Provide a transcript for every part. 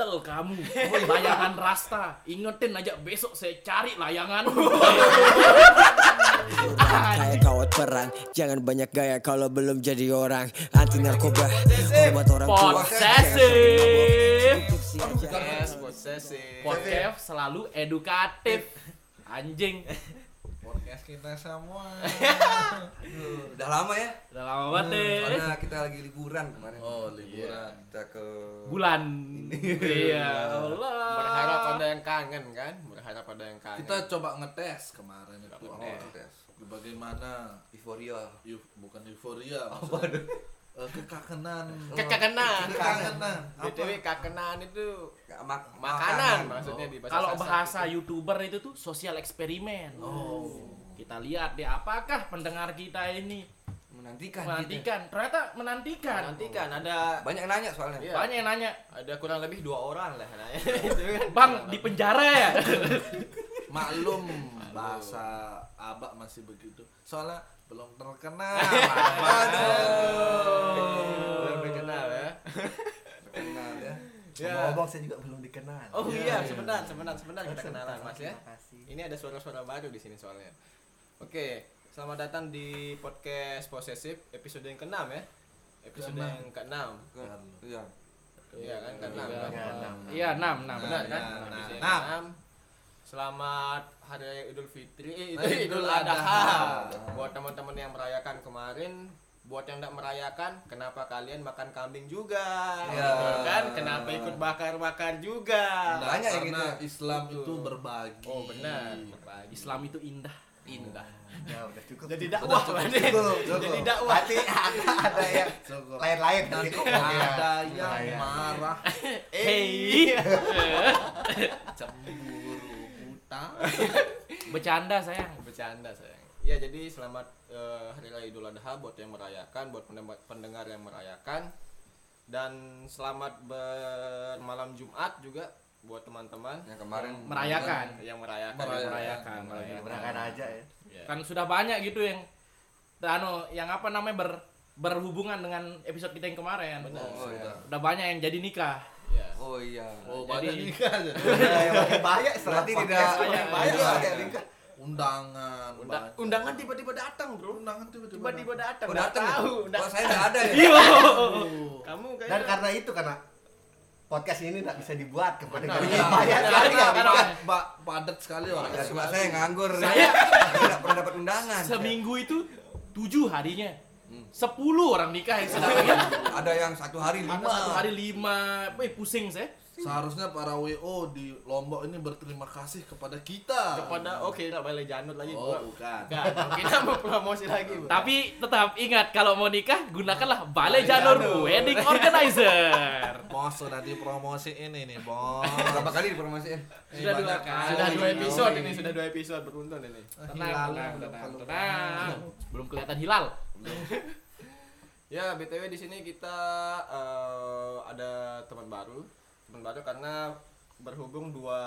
Intel kamu, layangan rasta. Ingetin aja besok saya cari layangan. Kayak kawat perang Jangan banyak gaya kalau belum jadi orang Anti narkoba Hormat orang tua possessive. Podcast selalu edukatif. Anjing. Podcast kita semua Aduh, Udah lama ya? Udah lama banget deh. Soalnya kita lagi liburan kemarin. oh liburan Kita ke Bulan. Iya, Allah. Berharap ada yang kangen kan? Berharap ada yang kangen. kita coba ngetes kemarin itu Oh, apa tes. bagaimana Euforia. eu- bukan euforia maksudnya eh, kekakenan Kekangenan. kekakenan apa BTW kakenan itu mak- makanan maksudnya di bahasa Kalau bahasa itu. youtuber itu tuh sosial eksperimen. oh Kita lihat deh apakah pendengar kita ini menantikan. menantikan. Ternyata menantikan. nantikan ada kita. Banyak yang nanya soalnya. Iya. Banyak yang nanya, ada kurang lebih dua orang lah nanya itu kan. Bang di penjara ya? maklum bahasa abak masih begitu soalnya belum terkenal Belum dikenal ya. Kenal ya. Ya. Ngomong saya juga belum dikenal. Oh iya, sebentar, sebentar, sebentar kita kenalan Mas ya. Ini ada suara-suara baru di sini soalnya. Oke, selamat datang di podcast Posesif episode yang ke-6 ya. Episode Keenam. yang ke-6. Ke- Iya. Iya kan ke-6 Iya, kan? enam. Iya, enam, enam. Benar kan? Episode yang nah. ke-6. Selamat Hari Raya Idul Fitri, eh, Idul, Idul Adha. Buat teman-teman yang merayakan kemarin, buat yang tidak merayakan, kenapa kalian makan kambing juga? Gitu kan? Kenapa ikut bakar-bakar juga? Banyak yang karena gitu. Islam itu berbagi Oh benar, berbagi. Islam itu indah. Indah. Ya udah cukup. Jadi dakwah berarti. Cukup, cukup. Jadi dakwah. Berarti ada, ada yang Cukup. lain-lain nanti kok ada yang Iya. marah Hey, cemburu buta bercanda sayang. Bercanda sayang. Ya jadi selamat eh, Hari Raya Idul Adha buat yang merayakan, buat pendengar yang merayakan. Dan selamat bermalam Jumat juga buat teman-teman Yang kemarin Merayakan. yang merayakan. Merayakan. Merayakan, Ya, merayakan. berangkat aja ya. Ya. Kan sudah banyak gitu yang anu yang apa namanya ber berhubungan dengan episode kita yang kemarin. Benar. Oh iya. Udah banyak yang jadi nikah. Ya. Oh iya. oh Jadi- banyak nikah yang banyak Berarti tidak- banyak Iya. pakai nikah. undangan Unda- banyak. undangan tiba-tiba datang, Bro. undangan tiba-tiba Tiba-tiba datang. Oh Nggak datang ya? tahu. Nggak- saya nggak ada ya? Iya. Kamu Dan karena itu karena podcast ini tidak bisa dibuat kepada kalian. Iya, Banyak benar, sekali ya. ba- padat sekali orang Ya, cuma saya nganggur. Saya tidak pernah dapat undangan. seminggu itu tujuh harinya. Hmm. Sepuluh orang nikah yang sedang Ada yang satu hari Ada lima. satu hari lima, eh pusing saya. Seharusnya para WO di Lombok ini berterima kasih kepada kita kepada oke tak boleh janut lagi. oh bukan Enggak, kita mau promosi lagi. Bro. Tapi tetap ingat kalau mau nikah gunakanlah Balai Janur. Wedding Organizer. bos sudah dipromosi ini nih bos Berapa kali dipromosiin? Sudah dua kali. sudah dua episode ini, sudah dua episode beruntun ini. Tenang, Hilal. tenang, tenang, tenang. Belum kelihatan hilal. Ya, BTW di sini kita eh, ada teman baru. Baru karena berhubung dua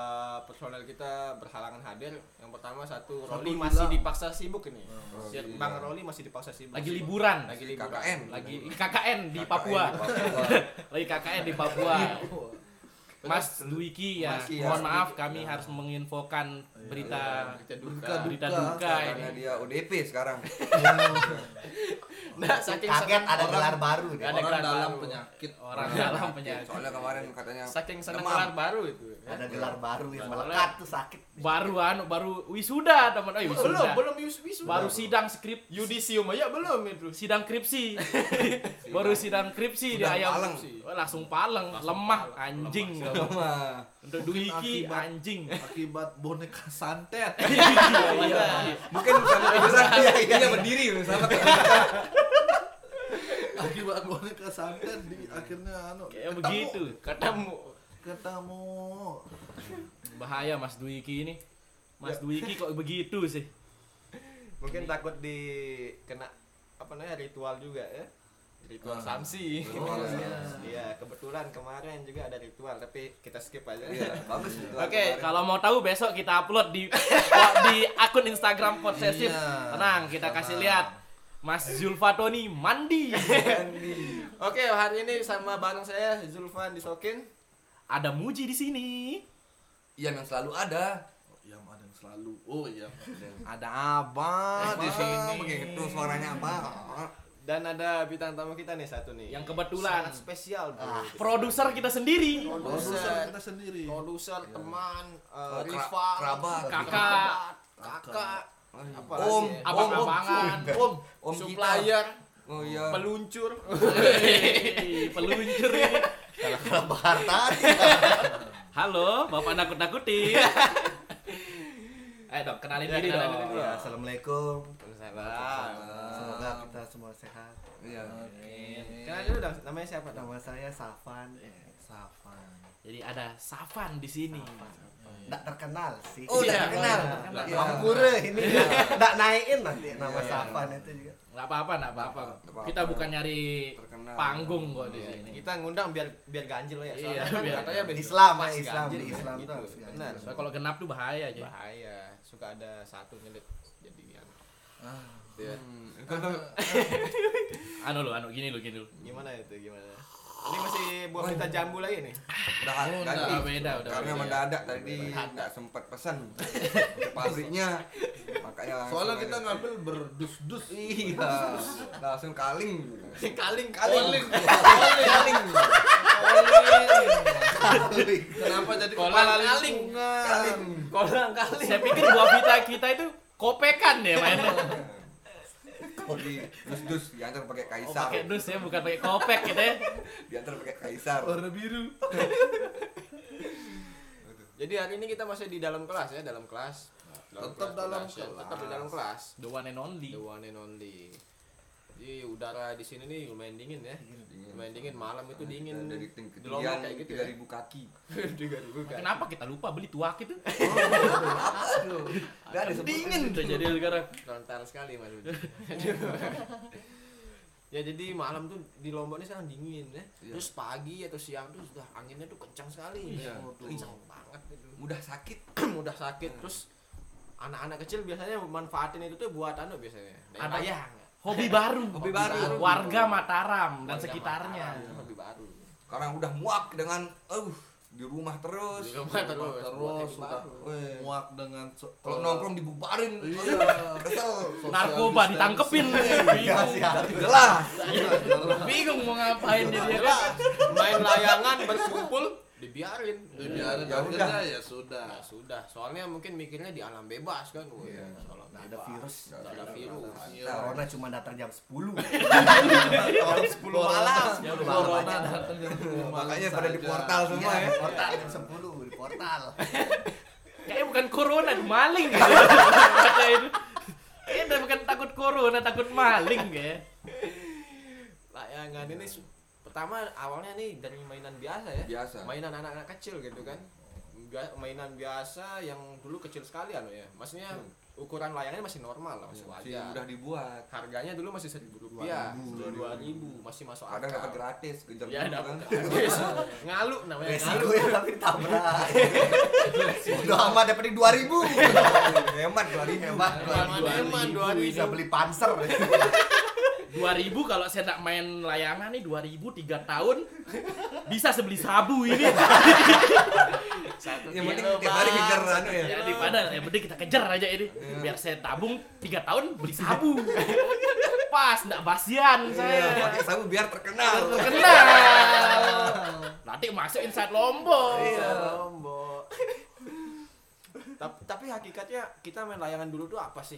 personel kita berhalangan hadir. Yang pertama satu Roli masih dipaksa sibuk ini. Oh, Si iya. Bang Roli masih dipaksa sibuk. Lagi liburan. Lagi liburan. KKN. Lagi KKN di Papua. KKN di Papua. Lagi KKN di Papua. Mas Dwiki ya, Mas, iya. mohon maaf kami harus menginfokan berita Berita duka. Duka, berita duka. duka Karena ini. dia ODP sekarang. Nah, saking Kaget ada orang- gelar baru dia. Ada orang gelar dalam baru. penyakit Orang dalam penyakit. Soalnya kemarin katanya saking senang gelar baru itu. ya. Ada gelar baru yang melekat tuh sakit. Baru anu baru wisuda teman. Oh, wisuda. Belum, belum wis wisuda. Baru sidang skrip yudisium aja belum itu. sidang kripsi. Baru sidang kripsi dia Sudah ayam. paleng. Oh, langsung paleng, lemah anjing. Wah. Untuk akibat- anjing. akibat boneka santet Iya, iya. Mungkin sama tiduran dia, dia berdiri sama akibat boneka santet di akhirnya anu Kayak ketemu. begitu. Ketemu. ketemu Bahaya Mas Dwiki ini. Mas Dwiki kok begitu sih? Mungkin takut di kena apa namanya ritual juga ya. Ritual Ah. Samsi. Ritual Iya, kebetulan kemarin juga ada ritual tapi kita skip aja. Iya, bagus itu. Oke, Kalau mau tahu besok kita upload di di akun Instagram Possessive. Iya. Tenang, kita Tenang. kasih lihat Mas Zulfatoni mandi. Oke, hari ini sama bareng saya Zulfan Disokin. ada Muji di sini. Iya yang selalu ada. Yang ada yang selalu. Oh iya. Ada apa di sini? Begitu suaranya apa? Dan ada bintang tamu kita nih satu nih. Yang kebetulan. sangat spesial bro. Produser kita sendiri. Produser kita sendiri. produser, teman, eh, Oh, rival, kerabat. Kakak. kakak, apa Om, ya? Abang-abangan. om, Om kita. supplier, Oh iya. peluncur. Peluncur ini. Kalau harta Halo, Bapak nakut-nakutin. Ayo dong, kenalin Ya, diri kenalin dong. Ya, assalamualaikum. Salam. Semoga kita semua sehat. Iya. Kenalin dulu dong, namanya siapa? Nama saya Safan. Safan. Jadi ada Safan di sini. Nggak terkenal sih. Oh, Iya, udah kenal. terkenal. Ya, Pura ini nggak naikin nanti nama Iya. Safan itu juga. Nggak apa-apa, nggak apa-apa. Kita bukan nyari Terkenal. panggung kok di Iya, sini. Kita ngundang biar biar ganjil ya. Iya, Soalnya kan biar- katanya biar Islam, ya, Islam. ganjil, Islam gitu. tuh harus ganjil. Benar. Soalnya kalau genap tuh bahaya aja. Bahaya. Suka ada satu nyelip jadian. Ah. Iya. Anu lo, anu gini lo, gini lo. Gimana itu gimana? Ini masih buah pita jambu lagi nih. Udah Oh, ganti. udah beda, udah Karena beda. mendadak tadi nggak sempat pesan ke pabriknya. Makanya Soalnya kita ngambil berdus-dus. Iya, langsung kaling. Kaling Kaling. kaling. Kaling. Kenapa jadi Kolang kaling. lingkungan? Kaling. Kolang kaling. Saya pikir buah pita kita itu kopekan ya mainnya. Di dus-dus diantar pakai Oh, kaisar. pakai dus ya, bukan pakai kopek gitu ya. Diantar pakai kaisar. Warna biru. Jadi hari ini kita masih di dalam kelas ya, dalam kelas. Tetap dalam production. kelas. Tetap di dalam kelas. The one and only. The one and only. Jadi udara di sini nih lumayan dingin ya. Lumayan dingin malam itu dingin. dari ketinggian kayak gitu ya. 3000 kaki. 3000 kan. Kenapa kita lupa beli tuak itu? Enggak ada sebutin. Dingin udah jadi sekarang. Frontal sekali Mas ya jadi malam tuh di Lombok ini sekarang dingin ya. Iya. Terus pagi atau siang tuh sudah anginnya tuh kencang sekali. Iya. Kencang banget itu. Mudah sakit. Mudah sakit terus anak-anak kecil biasanya manfaatin itu tuh buat anu biasanya. Ada- layang. Hobi baru. Hobi baru. Warga Mataram dan Warga sekitarnya. Mataram, Hobi baru. Karena udah muak dengan uh di rumah terus. Di rumah terus. Terus hobi sudah muak dengan so- Kalau nongkrong dibubarin. Iya. Kesel. Narkoba ditangkepin. Bingung. Jelas. Bingung mau ngapain dia dia kan. main layangan berkumpul dibiarin Dibiarin Ya akhirnya udah. ya sudah. Nah, sudah soalnya mungkin mikirnya di alam bebas kan Wih, Iya. alam Nggak ada virus. Nggak ada virus Corona cuma datang jam 10. jam 10 malam Ya Corona datang jam 10 malam Makanya pada di portal semua Iya, ya. portal jam 10 di portal. Kayaknya bukan corona, maling gitu. Itu. Kayaknya bukan takut corona, takut maling ya. layangan ini pertama awalnya nih dari mainan biasa ya Biasa. mainan anak-anak kecil gitu kan Bia- mainan biasa yang dulu kecil sekali anu ya maksudnya ukuran layangannya masih normal lah masih Masih wajar udah dibuat. harganya dulu masih seribu rupiah dua ribu masih masuk Kadang akal dapat gratis, kejar ya dapat kan. gratis ngalu namanya ngalu Resiko ya tapi ditabrak. Udah amat dapat di 2000. Hemat 2000. Hebat. Eman, eman, dua ribu. Bisa beli panser. 2000 kalau saya tak main layangan nih 2000 3 tahun bisa sebeli sabu ini. satu Yang penting tiap hari kejar anu ya. Ya daripada yang penting kita kejar aja ini. Biar saya tabung 3 tahun beli sabu. Pas enggak basian Iya, saya. pakai sabu biar terkenal. Terkenal. Nanti masuk inside Lombok. Iya, Lombok. tapi, tapi hakikatnya kita main layangan dulu tuh apa sih?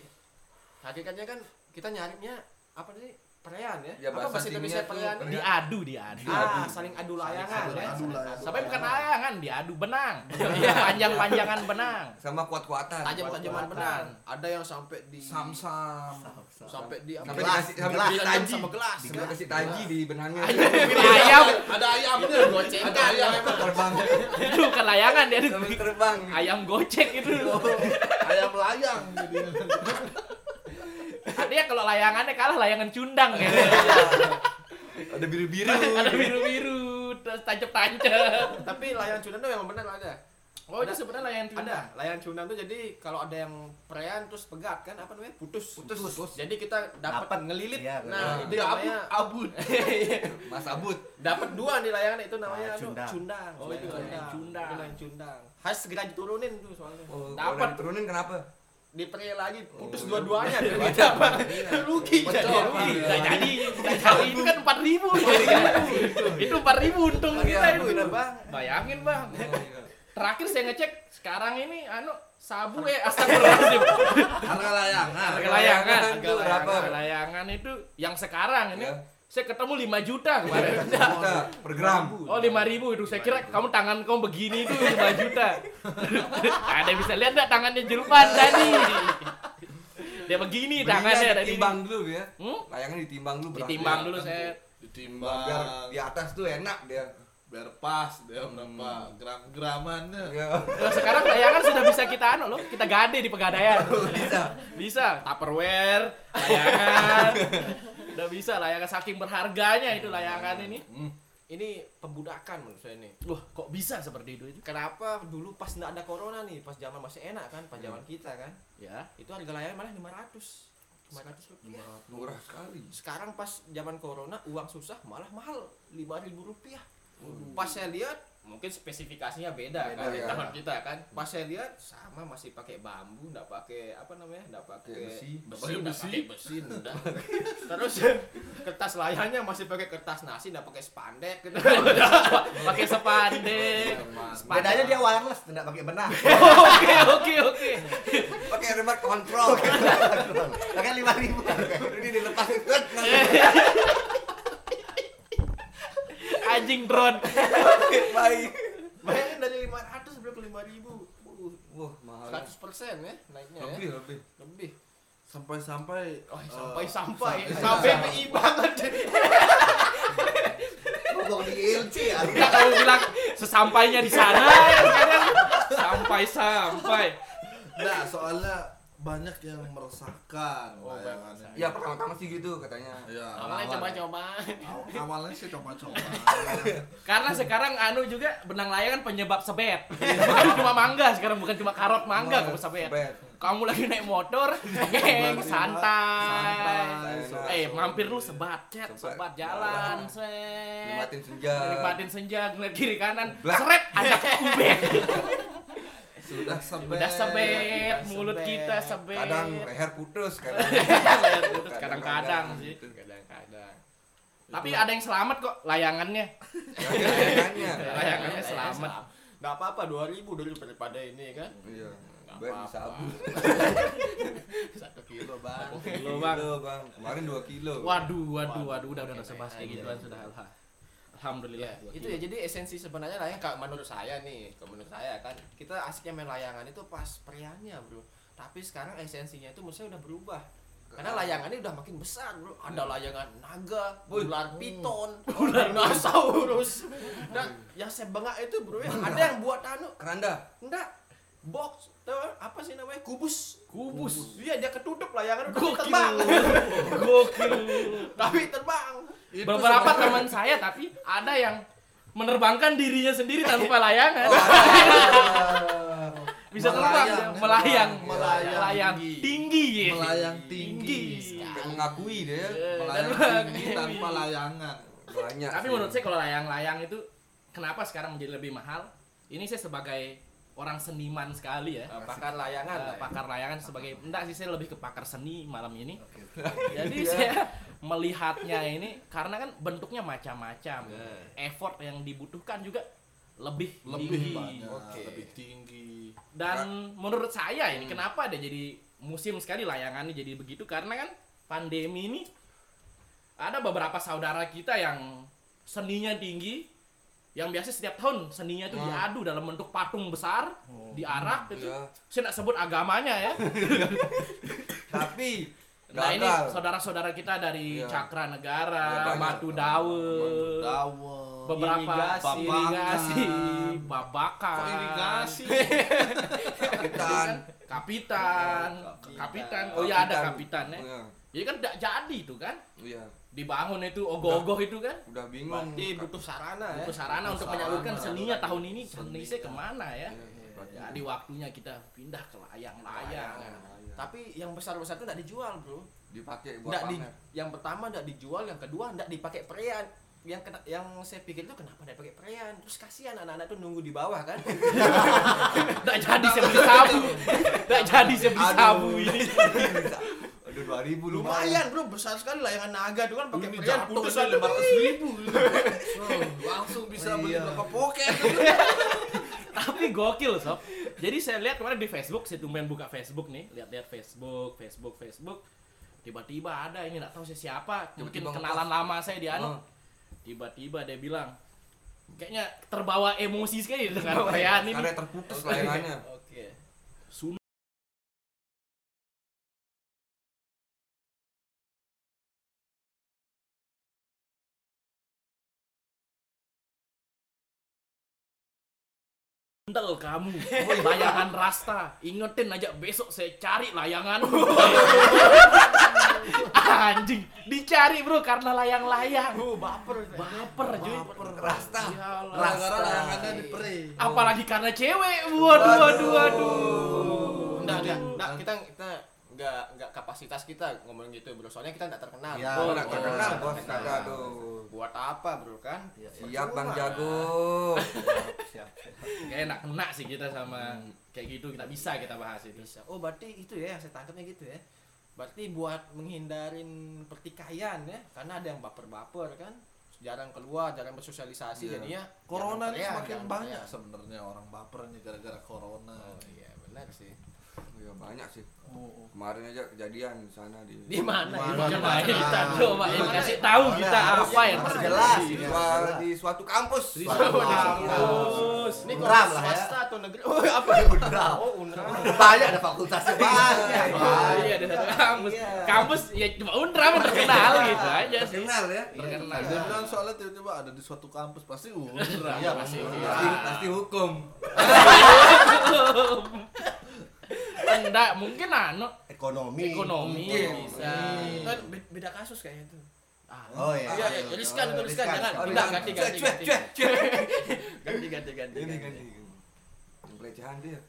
Hakikatnya kan kita nyarinya apa sih? Perayaan ya? Ya, apa bahasa Indonesia perayaan? Diadu, diadu. Ah, saling adu layangan adu, ya. adu layangan. Sampai bukan layangan, diadu benang. Iya, panjang-panjangan benang. Sama kuat-kuatan. Tajam-tajaman Kuat-kuatan. benang. Ada yang sampai di Sam-sam. sampai di? Sampai Gelas, dikasih sampai gelas. di Tajam taji. sama gelas. Sampai kasih taji di benangnya. ayam Ada ayamnya. Gocengan. Ada ayam. Terbang. itu bukan layangan dia terbang. ayam gocek itu Ayam layang. Artinya kalau layangannya kalah layangan cundang ya Ada biru-biru. ada biru biru terus tancap tancap Tapi layangan Cunda tuh yang benar ada. Oh, itu sebenarnya layangan tuna. ada layangan cundang tuh jadi kalau ada yang perayaan terus pegat kan apa namanya putus Putus. jadi kita dapat ngelilit Iya, nah itu namanya abut Mas Abut. dapat dua nih layangan itu namanya cundang. cundang Oh, itu Layangan cundang. Layangan cundang harus segera diturunin tuh soalnya Oh, Dapat. dapat turunin kenapa? Diperi lagi putus Oh, dua-duanya. Iya. dia dapat rugi jadi rugi. Nggak jadi, nggak jadi itu kan empat ribu, itu empat ribu untung kita Iya, itu. Bayangin bang, Oh, iya. terakhir saya ngecek sekarang ini anu sabu eh astagfirullahaladzim. harga layangan. Harga layangan Itu berapa? harga layangan itu yang sekarang ini. Saya ketemu 5 juta kemarin Juta per gram. Oh lima ribu itu saya kira kamu tangan kamu begini itu 5 juta ada bisa lihat nggak tangannya Julpan tadi dia begini tangannya tadi ditimbang dulu ya. Hmm? Layangan ditimbang dulu ditimbang dulu saya ditimbang Biar di atas tuh enak dia. biar pas dia berapa gram-gramannya Ya. Nah, sekarang layangan sudah bisa kita anu loh, kita gade di pegadaian. Bisa. Bisa, Tupperware, layangan. Udah bisa layangan saking berharganya itu layangan ini. ini pembudakan menurut saya nih Wah, kok bisa seperti itu? Itu? kenapa dulu pas nggak ada corona nih pas zaman masih enak kan pas zaman kita kan? Ya. itu harga layangan malah 500 500 rupiah. Murah sekali. sekarang pas zaman corona uang susah malah mahal 5000 rupiah. Pas saya lihat mungkin spesifikasinya beda, Beda, kan ya. tahun kita kan pas saya lihat sama masih pakai bambu nggak pakai apa namanya nggak pakai Besi. besi nggak pakai besi udah terus kertas layarnya masih pakai kertas nasi nggak pakai spandek gitu Pakai sepandek. Bedanya dia wireless, tidak pakai benang. Oke, oke, oke. Pakai remote control. Pakai lima ribu. Ini dilepas. Anjing drone. Baik. bayangin dari 500 sampai ke 5000 uh, Wah, mahal. 100 persen ya naiknya Lebih, ya lebih. lebih sampai-sampai oh, eh, sampai sampai sampai- sampai PI banget Ngomong di ILC ya. Enggak kamu bilang sesampainya di sana ya sekarang. Sampai sampai. Nah, soalnya banyak yang meresahkan Oh, layangannya. Ya pertama-tama sih gitu katanya. Ya, awalnya coba-coba Aw- awalnya sih coba-coba. Karena sekarang anu juga benang layangan penyebab sebet. Bukan cuma mangga sekarang bukan cuma karot mangga kamu sebet. Kamu lagi naik motor, geng, santai. Santai. Eh, mampir lu sebat, cet, Sebat. jalan, set. Nikmatin senja. Nikmatin senja, ngeliat kiri kanan, seret, ada kubek. Sudah sebet. Udah sebet, mulut sebet. kita sebet. Kadang leher putus, kadang. Leher putus, kadang-kadang sih. gitu. kadang-kadang Tapi ada yang selamat kok layangannya. Layangannya. Layangannya selamat. nggak apa-apa 2000 dulu daripada ini kan Iya. Nggak apa-apa. bisa abu. satu kilo bang Kilo, Bang. Kilo, Bang. Kemarin 2 kilo. Waduh, waduh, waduh, udah udah usah bahas kayak gituan sudah. Alhamdulillah. ya, itu ya. Jadi esensi sebenarnya layang kalau menurut saya nih kalau menurut saya kan. Kita asiknya main layangan itu pas periannya bro. Tapi sekarang esensinya itu menurut saya udah berubah. Karena layangannya udah makin besar bro. Ada layangan naga ular piton dinosaurus. Nah yang saya bengak itu bro ya ada yang buat anu. Keranda. enggak box tuh, apa sih namanya kubus Kubus. iya dia ketutup layangan udah Gokil. terbang Gokil. tapi terbang Itu Beberapa teman saya tapi ada yang menerbangkan dirinya sendiri tanpa layangan. Bisa terbang, Melayang. melayang, Melayang melayang tinggi. tinggi, melayang tinggi. Kayak mengakui dia. Eh, dan Melayang melayang tinggi tanpa layangan. Banyak. Tapi sih. menurut saya kalau layang-layang itu kenapa sekarang menjadi lebih mahal? Ini saya sebagai orang seniman sekali ya. Eh, pakar layangan ya. pakar layangan sebagai enggak sih saya lebih ke pakar seni malam ini. Jadi saya melihatnya ini karena kan bentuknya macam-macam. Effort yang dibutuhkan juga lebih Lebih tinggi. banyak, Oke. lebih tinggi. Dan menurut saya ini kenapa ada jadi musim sekali layangannya jadi begitu karena kan pandemi ini ada beberapa saudara kita yang seninya tinggi yang biasa setiap tahun seninya itu diadu dalam bentuk patung besar diarak gitu. Iya. Saya nggak sebut agamanya ya. Tapi Nah ini saudara-saudara kita dari Iya. Cakra Iya, Negara, banyak. Batu Dawe, beberapa Irigasi. irigasi, Babakan. babakan, Kok irigasi? Kapitan. kapitan, kapitan. Oh ya ada kapitan ya. Iya. Jadi kan tidak jadi itu kan, Iya. Dibangun itu ogoh-ogoh itu kan. Udah bingung. berarti butuh sarana ya Butuh sarana untuk menyalurkan seninya tahun ini seni saya ke mana ya? Jadi waktunya kita pindah ke layang-layang. Tapi yang besar-besar itu nggak dijual, Bro. Dipakai buat Nggak di, yang pertama nggak dijual, yang kedua nggak dipakai prean. Yang kena, yang saya pikir itu kenapa nggak pakai prean? Terus kasihan anak-anak tuh nunggu di bawah kan. Nggak jadi saya beli sabu. Nggak jadi saya beli sabu ini. Aduh 2000 Lumayan, Bro, besar sekali layangan naga tuh kan pakai jatuh putus satu. lima ratus ribu. Oh, langsung bisa beli Iya. berapa poket. Tapi gokil sob. Jadi saya lihat kemarin di Facebook, saya tumben buka Facebook nih, lihat-lihat Facebook, Facebook, Facebook. Tiba-tiba ada ini nggak tahu saya siapa, mungkin kenalan lama saya di anu. Oh. Tiba-tiba dia bilang, kayaknya terbawa emosi sekali dengan perayaan ini. Karena terputus layangannya. Sendal kamu, layangan rasta. Ingetin aja besok saya cari layangan. Anjing, dicari bro karena layang-layang. Oh, baper. Baper cuy. Rasta. Ya Allah. Gara-gara layangannya dipere. Apalagi karena cewek. Waduh, waduh, waduh. Enggak, enggak, enggak, kita kita enggak enggak kapasitas kita ngomong gitu, Bro. Soalnya kita enggak terkenal. Ya, Oh, Bro. nggak terkenal bos kagak aduh. Buat apa, Bro kan? Siap Bang. Jago. siap, siap. Kayak enak kena sih kita sama kayak gitu kita bisa kita bahas itu. Bisa. Oh, berarti itu ya yang saya tangkapnya gitu ya. Berarti buat menghindarin pertikaian ya, karena ada yang baper-baper kan. Jarang keluar, jarang bersosialisasi Iya. jadinya Corona ini semakin banyak sebenarnya orang baper nih gara-gara corona. Oh iya, benar sih. Ya banyak sih. Oh, oh. Kemarin aja kejadian di sana di Di mana? Mana? Di Coba mana? kita coba ya, kasih tahu kita apa yang Harus terjadi. jelas. di, sua- di suatu kampus. Di Suatu kampus. Ini Unram lah ya. swasta atau negeri? Oh, apa ya? Unram. Oh, Unram. Banyak ada fakultasnya banyak. Oh, iya ada satu kampus. Iya. Kampus ya cuma Unram yang terkenal gitu aja sih. Kenal ya? Terkenal. Dia bilang soalnya tiba-tiba ada di suatu kampus pasti unra. Iya, pasti. Pasti, pasti hukum. Enggak, mungkin anu Ekonomi. ekonomi Mungkin. bisa. Kan be- beda kasus kayaknya itu. Ah, Oh iya. Iya, iya, riskan itu riskan, jangan. Oh, Pindah, riskan. ganti, ganti, ganti. Ganti, ganti, ganti. Ganti. Yang pelecehan dia.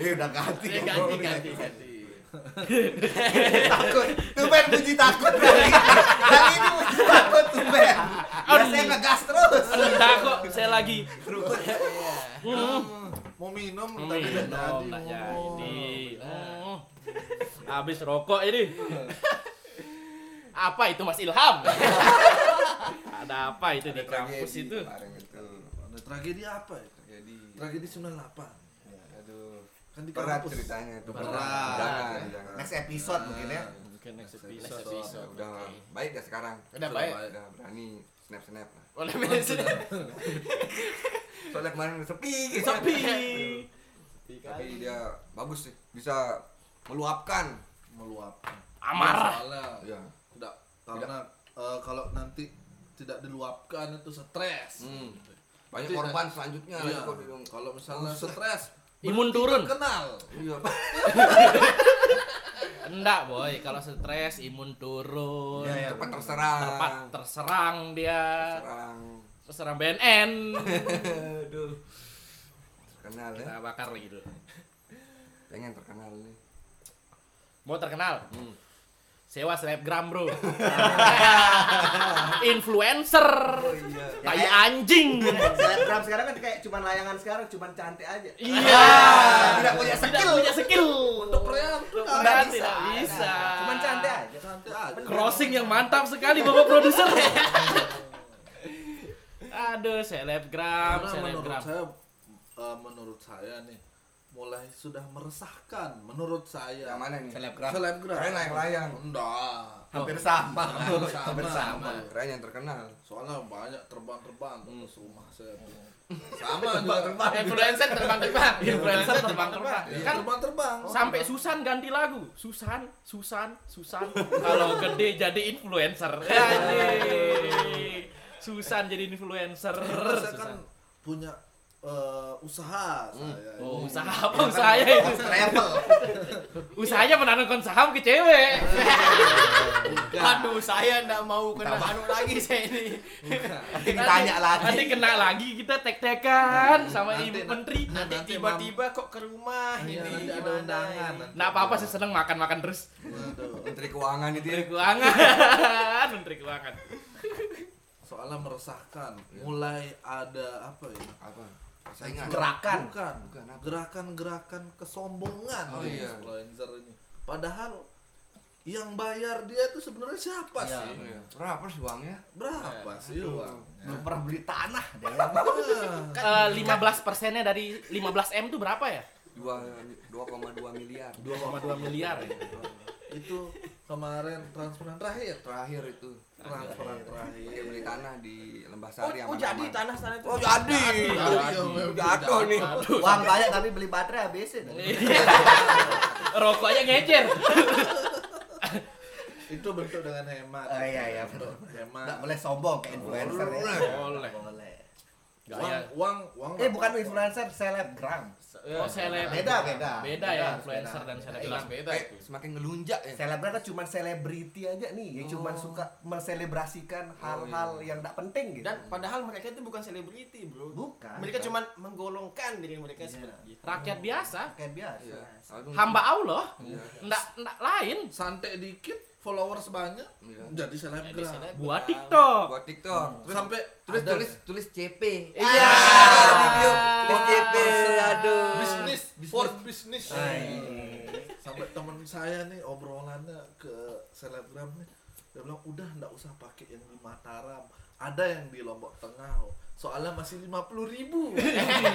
Eh udah ganti. Ganti, ganti, ganti. Takut. Tuh Ben puji takut Ben. Yang ini puji takut tuh Ben. Biasanya ngegas terus. enggak kok, saya lagi Iya. Hmm. Mau minum Hmm, tapi minum, jadi. jadi. Hmm. Habis rokok ini. Apa itu Mas Ilham? Ada apa itu di kampus itu. Ada tragedi apa ya? Tragedi. Tragedi 98. Kan di Berat ceritanya itu. Berat. Jangan, jangan. Next episode mungkin ya. Mungkin next Next episode. episode. Udah baik dah sekarang. Udah Sudah baik. Udah berani snap snap lah. Oleh manajer. Soalnya kemarin sepi. gitu. Sepi. Tapi dia bagus sih. Bisa meluapkan. meluapkan. Amarah. Soalnya Ya. tidak karena eh, kalau nanti tidak diluapkan itu stres. Hmm. Banyak korban selanjutnya lagi Iya. Kalau misalnya stres, Imun turun. kenal. Iya. Enggak, boy. Kalau stres imun turun. Iya, iya. Cepat terserang. Tepat terserang dia. Terserang. Terserang BNN. Aduh. Terkenal ya. Kita bakar dulu. Pengen terkenal nih. Mau terkenal? Hmm. Sewa selebgram, Bro. Influencer. Tai anjing. Selebgram sekarang kan kayak cuman layangan sekarang cuman cantik aja. Iya. Tidak punya Tidak skill. punya skill. Untuk Nggak pria bisa. tidak bisa. Cuman cantik aja. cantik aja. Crossing yang mantap sekali Bapak produser. Aduh, selebgram, Karena menurut selebgram. saya eh, menurut saya nih mulai sudah meresahkan menurut saya. Yang mana nih? Selebgram. Selebgram. Keren layang-layang. Enggak. Hampir sama. Hampir sama. Hampir sama. Keren yang terkenal. Soalnya banyak terbang-terbang ke rumah saya tuh. Sama juga. Influencer terbang-terbang. Influencer terbang-terbang. Iya, Kan terbang-terbang. sampai Susan ganti lagu. Susan, Susan, Susan. Kalau gede jadi influencer. Anjing. Susan jadi influencer. Saya kan Susan. punya eh, usaha saya. Oh, usaha apa usahanya itu? Travel. Usahanya menanamkan saham ke cewek. Aduh, saya nggak mau kena anu lagi saya ini. Nanti ditanya lagi. Nanti kena lagi kita tek-tekan sama Nanti- ibu menteri. Nanti tiba-tiba kok ke rumah Iya, ini nanti ada undangan. Nggak apa-apa sih seneng makan-makan terus. Waduh. Menteri Keuangan itu ya. Menteri Keuangan, Menteri Keuangan. Soalnya meresahkan. Mulai ada apa ya? Apa? Persaingan. Gerakan. Bukan. Bukan apa? Gerakan-gerakan kesombongan Oh, iya. influencer ini. Padahal yang bayar dia itu sebenarnya siapa Iya. sih? Iya. Berapa sih uangnya? Berapa sih uang? Belum pernah beli tanah deh. Eh, 15 persennya dari 15 M itu berapa ya? Dua 2,2 miliar. 2,2 miliar ya. itu kemarin transferan terakhir. Terakhir itu. Transferan Pakai terakhir. beli tanah di Lembah Oh, Sari oh sama jadi Taman. tanah-tanah itu. Oh jadi. Jatuh nih. Uang banyak tapi beli baterai habisin. Iya. Rokoknya ngecer. Itu bentuk dengan hemat. Oh, iya, iya, Bentuk Nggak Hemat. boleh sombong ke influencer ya. Boleh. Boleh. Uang, Gaya. uang, uang. Eh bukan influencer, selebgram. Oh, seleb. Beda, beda. Beda ya influencer dan Jelas selebgram. beda Eh, itu. semakin ngelunjak ya. Selebgram kan cuma selebriti aja nih, yang cuma suka menselebrasikan hal-hal yang tidak penting gitu. Dan padahal mereka itu bukan selebriti, Bro. bukan. Mereka cuma menggolongkan diri mereka seperti itu. Rakyat biasa, kayak biasa. Iya. Hamba Allah. Iya. Nggak, nggak lain. santai dikit, followers banyak, Iya. jadi selebgram. Selebgram. Buat TikTok. Buat TikTok. Terus Sampai tulis ada tulis tulis CP. Iya. Video tulis CP. Aduh. bisnis, for bisnis. Hai. Sampai teman saya nih obrolannya ke selebgram nih, dia bilang udah nggak usah pakai yang di Mataram, ada yang di Lombok Tengah. oh. Soalnya masih lima puluh ribu.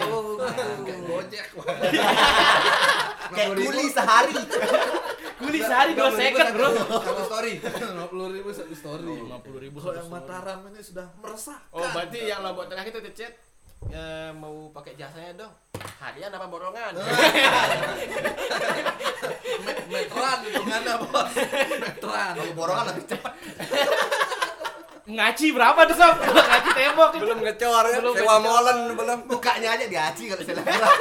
Oh, Kayak gojek. Kayak kuli sehari. Kuli sehari 2 second, Bro. Sama story. Lima puluh ribu satu story. 50 ribu Kalau yang Mataram ini sudah meresahkan. Oh, berarti yang lombok tengah itu chat eh, mau pakai jasanya dong. Harian apa borongan? Me- meteran itu mana bos? Meteran. Borongan lebih cepat. Ngaci berapa tuh, Sob? Ngaci tembok. Belum ngecor ya. Belum Sewa molen belum. Mukanya aja diaci kalau selebgram.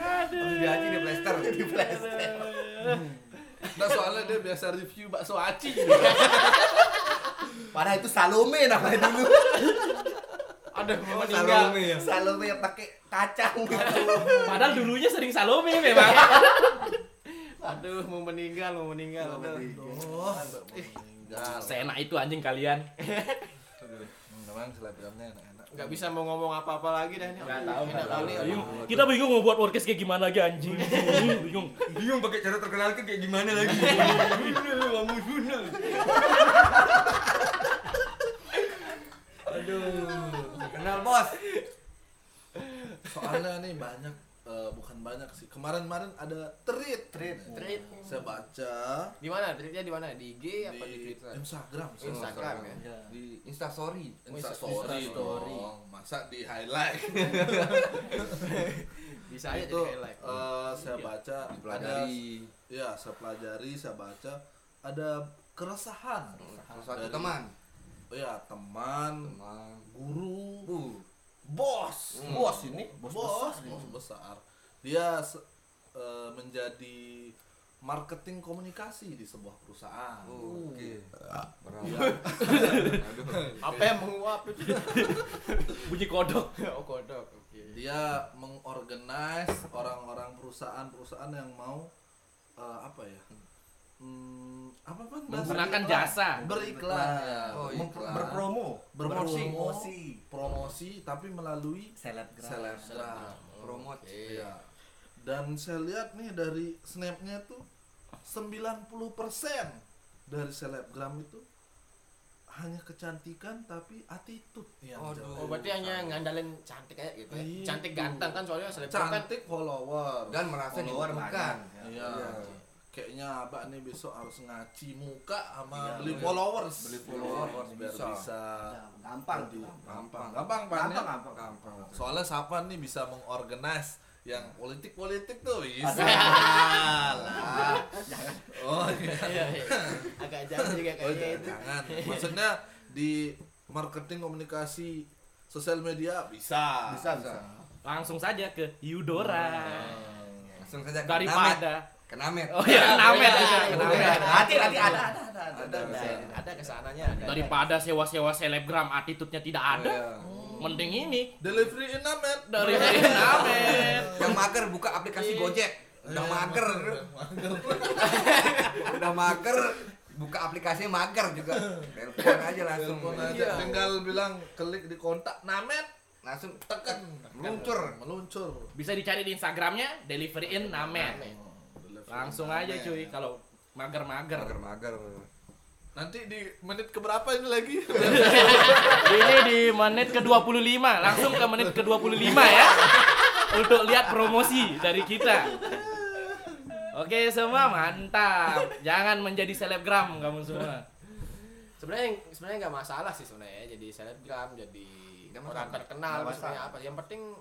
Harus diaji di plaster. Di plastik. Nah soalnya dia biasa review bakso aci. Padahal itu Salome namanya dulu. Aduh, Oh, meninggal. Salome ya. Salome yang pakai kacang gitu. Padahal dulunya sering Salome memang. Aduh, mau meninggal, mau meninggal. Aduh. Oh, meninggal. Seenak itu anjing kalian. Memang selebgramnya enak-enak. Nggak bisa mau ngomong apa-apa lagi dah ini. Nggak tahu. Kita bingung mau buat podcast kayak gimana lagi anjing. Bingung. Bingung pakai cara terkenal ke kayak gimana lagi. Kamu sunal. Aduh. Kenal bos. Soalnya nih banyak eh, bukan banyak sih. Kemarin-kemarin ada tweet. Tweet. Tweet. Saya baca Di mana? Tweetnya di mana? Di IG apa di di Twitter? Instagram. sih. Instagram ya. Di Insta story. Insta Story. story dong. Masa di highlight. Bisa aja itu jadi highlight. eh, saya baca ada Dipelajari. ya saya pelajari saya baca ada keresahan Salah satu Dari- teman. oh ya teman Teman. guru Uh. Bos Hmm. Bos ini, bos bos besar. bos besar dia se- eh, menjadi marketing komunikasi di sebuah perusahaan Oh, Oke. Berat. Aduh. Apa yang menguap itu? Bunyi kodok. oh, kodok. Oke. dia mengorganize orang-orang perusahaan-perusahaan yang mau eh, apa ya hmm, apa pun Menggunakan jasa. beriklan ya Oh, iklan. Berpromo. berpromosi Promosi. promosi tapi melalui Selebgram. selebgram Promote. Iya. Dan saya lihat nih dari snapnya tuh 90% dari selebgram itu hanya kecantikan tapi attitude yang Aduh. jauh. Oh, berarti hanya ngandalin cantik aja gitu ya. Iya. Cantik ganteng kan soalnya selebgram kan. cantik follower. Dan merasa Follower dibutuhkan. banyak. Iya. Iya. Kayaknya abah nih besok harus ngaci muka sama Iya, beli iya. followers. Beli followers, biar bisa. bisa. Gampang. jadi- Gampang. gampang. Gampang, Pan, ya? Gampang, gampang. Gampang. Soalnya siapa nih bisa mengorganize yang politik-politik tuh bisa. lah. Oh iya. Iya, iya. Agak jauh juga Oh kayaknya itu. jangan. Maksudnya di marketing komunikasi sosial media bisa. Bisa, bisa. Langsung saja ke Yudora. Langsung saja ke Daripada Namet. Ke Namet. Oh iya, Namet juga, ke Namet. Namet. Hati, hati ada, ada, ada, ada. ada ke sananya ada. Daripada sewa-sewa selebgram attitude-nya tidak ada. Iya. Mending ini Delivery in Namet. dari Namet. Yang mager buka aplikasi Gojek. Udah mager. Udah mager buka aplikasi mager juga. Telepon aja langsung. Telepon aja. Iya. Tinggal bilang klik di kontak Namet Langsung tekan meluncur. meluncur. Bisa dicari di Instagramnya delivery in Namet. Langsung aja cuy kalau mager-mager. Mager-mager. Nanti di menit keberapa ini lagi? Ini di menit ke-25, langsung ke menit ke-25 ya. Untuk lihat promosi dari kita. Oke semua mantap. Jangan menjadi selebgram kamu semua. sebenarnya sebenarnya nggak masalah sih sebenarnya ya. jadi selebgram jadi Nggak orang terkenal maksudnya apa yang penting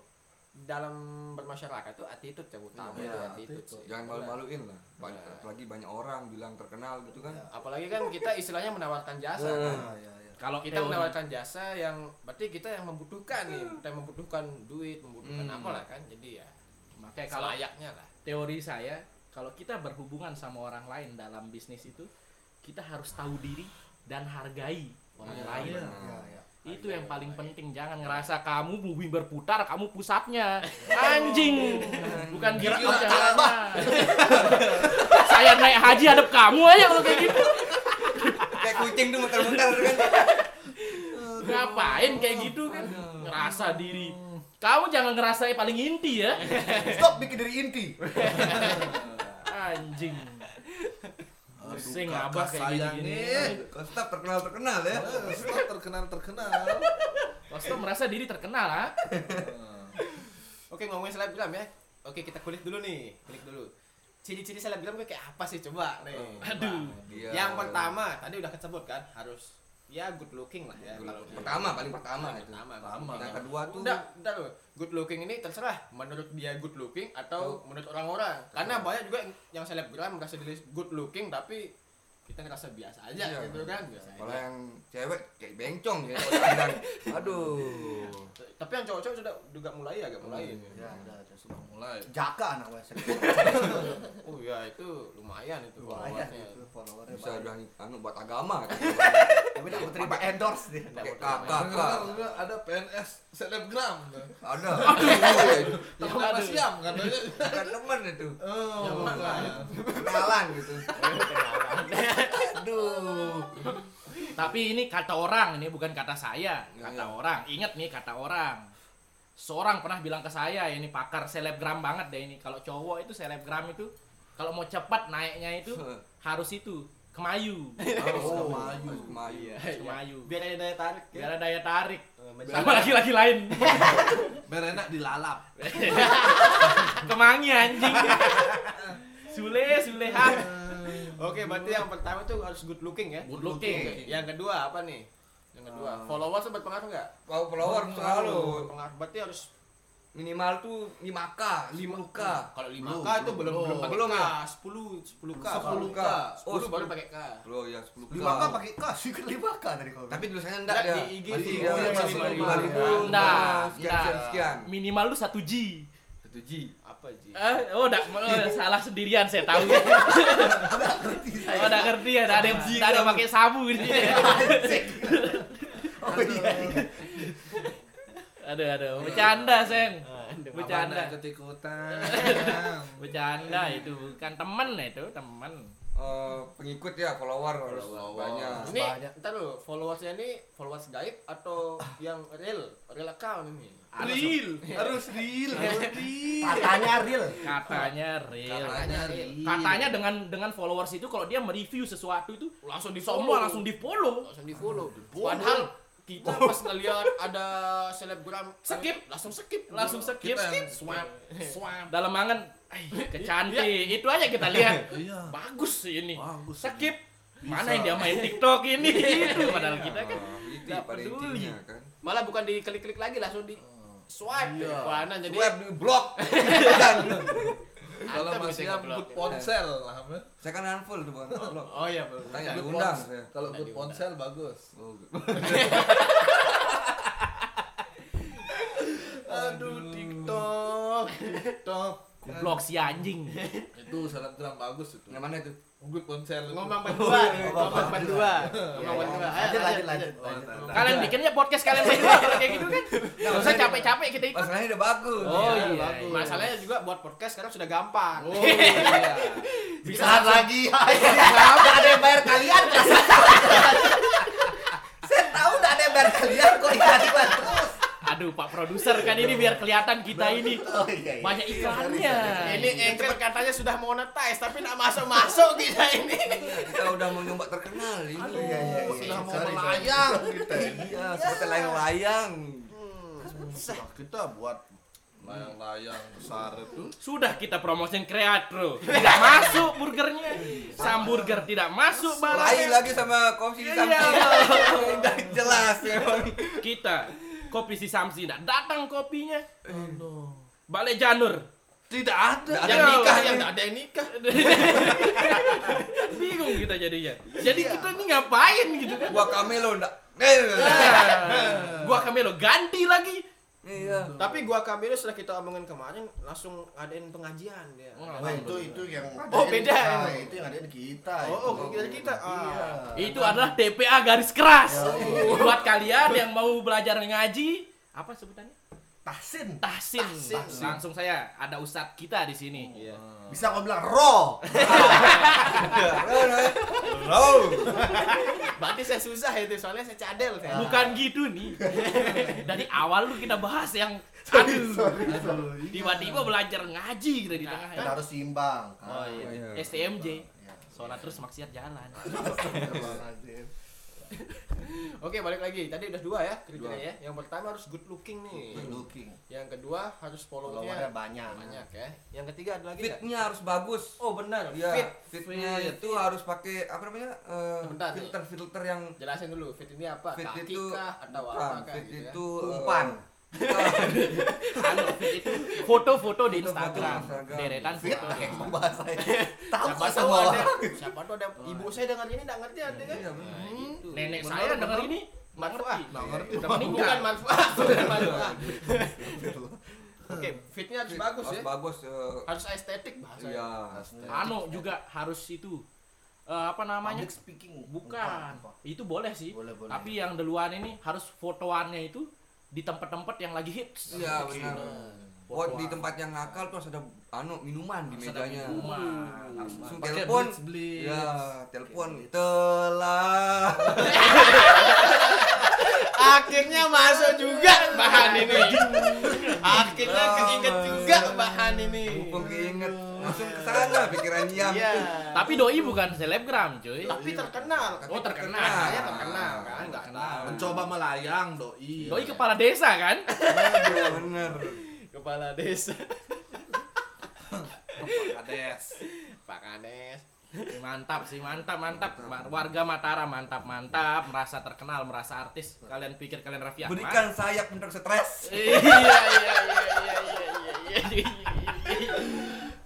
dalam bermasyarakat itu attitude yang utama Iya, itu attitude, attitude. Jangan malu-maluin lah. Banyak, Iya. apalagi banyak orang bilang terkenal gitu kan. apalagi kan kita istilahnya menawarkan jasa Eh. kan iya, iya. Kalau kita teori- menawarkan jasa yang berarti kita yang membutuhkan nih kita yang membutuhkan duit membutuhkan Hmm. apa lah kan jadi ya makanya kalau selayaknya lah teori saya, kalau kita berhubungan sama orang lain dalam bisnis itu, kita harus tahu diri dan hargai orang Iya, lain. iya. Iya, iya. Itu yang paling penting. Jangan ngerasa kamu bumi berputar, kamu pusatnya. Anjing. Bukan gitu caranya. Saya naik haji hadap kamu aja kalau kayak gitu. Kayak kucing tuh muter-muter kan. Ngapain kayak gitu kan? Ngerasa diri. Kamu jangan ngerasa paling inti ya. Stop bikin dari inti. Anjing. Pusing abah kayak sayang gini. nih. Kau tetap terkenal-terkenal ya. Eh, Stop terkenal terkenal. Wasto merasa diri terkenal ah. oke ngomongin selebgram ya oke kita kulik dulu nih kulik dulu ciri-ciri selebgram kayak apa sih coba nih Aduh. Iya. yang pertama tadi udah kesebut kan harus ya good looking lah ya Good looking. Pertama, paling pertama Paling itu. pertama Pertama. Yang kedua tuh Udah, udah loh. Good looking ini terserah menurut dia good looking atau menurut orang-orang. Karena banyak juga yang selebgram merasa diri good looking tapi kita ngerasa biasa aja Iya. gitu kan biasa kalau yang cewek kayak bencong ya. Aduh. Tapi yang cowok-cowok sudah juga mulai agak mulai. Ya, ada, ada. Sudah mulai. Jaka anak WSM. Oh iya itu lumayan itu Lumayan followersnya. itu followernya Bisa udah anu buat agama. Tapi tidak terima endorse Nggak kakak. Juga ada PNS selebgram. Ada. Teman Mas Yam katanya. Bukan temen itu. Oh. Kenalan gitu. Aduh. Tapi ini kata orang, ini bukan kata saya, kata Iya. orang. Ingat nih kata orang. Seorang pernah bilang ke saya, ini pakar selebgram banget deh ini. Kalau cowok itu selebgram itu kalau mau cepat naiknya itu harus itu kemayu, Harus Oh, kemayu. Kemayu. Iya. kemayu. Biar ada daya tarik ya. Biar ada daya tarik Eh, sama laki-laki lain. Biar enak dilalap. Kemangi anjing. Sule, Suleha. Oke, berarti yang pertama tuh harus good looking ya. Good looking. Yang kedua apa nih? Kedua, followers tuh berpengaruh nggak? Wow, follower selalu. Berpengaruh. Berarti harus Minimal tuh 5k, 5k. Kalau 5K Belum, itu belum belum. belum pakai Belum K, ya? 10 10K. 10K. 10 Oh, baru 10. pakai K. Bro, ya 10k. 5K pakai K, sih kan 5K tadi kalau. Tapi tulisannya enggak Enggak, dia. di IG Masih Oh, masih masih 5000. Nah, sekian nah. sekian. Minimal lu 1 G. 1 G. Apa Ji? Eh, oh, udah oh, salah sendirian saya tahu. oh, udah ngerti ya, ada yang ada yang pakai sabu gitu. Oh iya. iya. Aduh, aduh, bercanda, Seng. Bercanda. Ikut ikutan. Bercanda itu bukan temen itu, temen. Eh, pengikut ya, follower harus banyak. Ini Banyak. entar dulu, followersnya ini followers gaib atau yang real, real account ini? Real, harus real, harus real. Katanya real. Katanya real. Katanya real. Katanya dengan dengan followers itu kalau dia mereview sesuatu itu langsung di Follow. langsung di follow. langsung di follow. Padahal kita pas ngeliat ada selebgram Skip. langsung skip Langsung skip, Kita skip. swipe swipe Dalam angan, "Ai, kecantik. Itu aja kita lihat. Iya. Bagus sih ini. Bagus. Skip. Mana yang dia main TikTok ini? Itu padahal kita kan Ah, pada peduli. kan. malah bukan diklik-klik lagi langsung di swipe Iya. Wah, nah, jadi Web di blok. Kalau masih good ponsel lah. Saya kan handphone tuh bukan vlog. Oh iya, belum. Tanya diundang. Kalau diundang. ponsel bagus. Aduh, TikTok. TikTok. Goblok si anjing. Itu selebgram bagus itu. Yang mana itu? Ponsel. itu. Ngomong berdua ngomong berdua. Ngomong berdua. Lanjut, lanjut, lanjut. Kalian bikinnya podcast kalian berdua kalau kayak gitu kan. Enggak usah capek-capek kita ikut. Masalahnya udah bagus. Oh Iya, iya. bagus. Masalahnya juga buat podcast sekarang sudah gampang. Oh iya. Bisa lagi. Nggak ada yang bayar kalian. Saya tahu nggak ada yang bayar kalian kok iklan-iklan terus. Aduh, Pak produser kan ini biar kelihatan kita ini Oh iya. iya. banyak iklannya. Ini Anchor katanya sudah monetize tapi nak masuk-masuk kita ini. Iya, kita udah mau nyoba terkenal ini. Iya, iya, iya. Sudah mau Sorry, sorry. melayang kita ini. Iya, seperti layang-layang. Susah kita buat layang-layang besar itu. Sudah kita promosiin kreatro. Tidak masuk burgernya. Samburger tidak masuk Lain barangnya. lagi sama komisi Iya. jelas memang. Kita kopi si Samsi tidak datang kopinya. Balik Janur. Tidak ada. Yang Iya, nikah iya. yang nggak ada yang nikah. Bingung kita jadinya. Jadi kita ini ngapain gitu kan? Gua Kamelo ndak. Eh. Gua Kamelo ganti lagi. Iya. Tapi gua Kamilo setelah kita omongin kemarin langsung ngadain pengajian dia. Wah itu itu yang Oh, beda ya? Nah, itu yang ada di kita. Oh, oh itu. kita kita. Iya. Ah. Itu adalah TPA garis keras. Buat kalian yang mau belajar ngaji, apa sebutannya? Tahsin. Tahsin. Langsung saya ada ustadz kita di sini. Iya. Bisa kau bilang ro. Row. Berarti saya susah itu soalnya saya cadel saya. Bukan gitu nih. Dari awal lu kita bahas yang aduh. Tiba-tiba belajar ngaji kita di tengah. Kita harus seimbang. Oh iya. STMJ. Sholat terus maksiat jalan. Oke, balik lagi. Tadi udah dua ya kriteria ya. Yang pertama harus good looking nih. Good looking. Yang kedua harus Followernya banyak. banyak ya. Yang ketiga ada lagi? Fitnya harus bagus. Oh benar, Iya, fit. fitnya itu harus pakai apa namanya? eh, Sebentar nih. filter-filter yang Jelasin dulu, fit ini apa? fit Kaki itu kah atau bukan, apa kah fit gitu ya? itu Umpan. eh, bukan. Anu, foto-foto di Instagram. Deretan Fit foto. emang bahasanya. Tahu ada, orang. siapa tahu ada ibu saya dengar ini nggak ngerti ada kan? Nenek saya denger bener. ini nggak ngerti. Nggak ngerti. Udah Bukan manfaat, bukan manfaat. Oke, fitnya harus Fit bagus harus ya. bagus eh, Harus estetik bahasanya. Iya. Anu juga harus itu eh, apa namanya? Public speaking. Bukan. Itu boleh sih. Boleh, boleh. Tapi yang duluan ini harus fotoannya itu di tempat-tempat yang lagi hits. Iya, benar. Foto Oh, di tempat yang nakal terus ada anu minuman di Harus mejanya. minuman. Langsung telepon. Ya, telepon telah. Akhirnya masuk juga bahan ini. Akhirnya keinget juga bahan ini. Mumpung keinget langsung ke sana pikiran diam. Iya. Tapi doi bukan selebgram, cuy. Tapi terkenal. Oh, terkenal. Saya terkenal kan, nggak tahu. Mencoba melayang doi. Doi kepala desa kan? Iya, bener. Kepala desa. Kades. Pak Kades. Mantap sih, mantap, mantap. Ma- Warga Mataram mantap, mantap. Merasa terkenal, merasa artis. Kalian pikir kalian Raffi Ahmad? Berikan sayap untuk stres Iya, iya, iya, iya, iya, iya, iya, iya.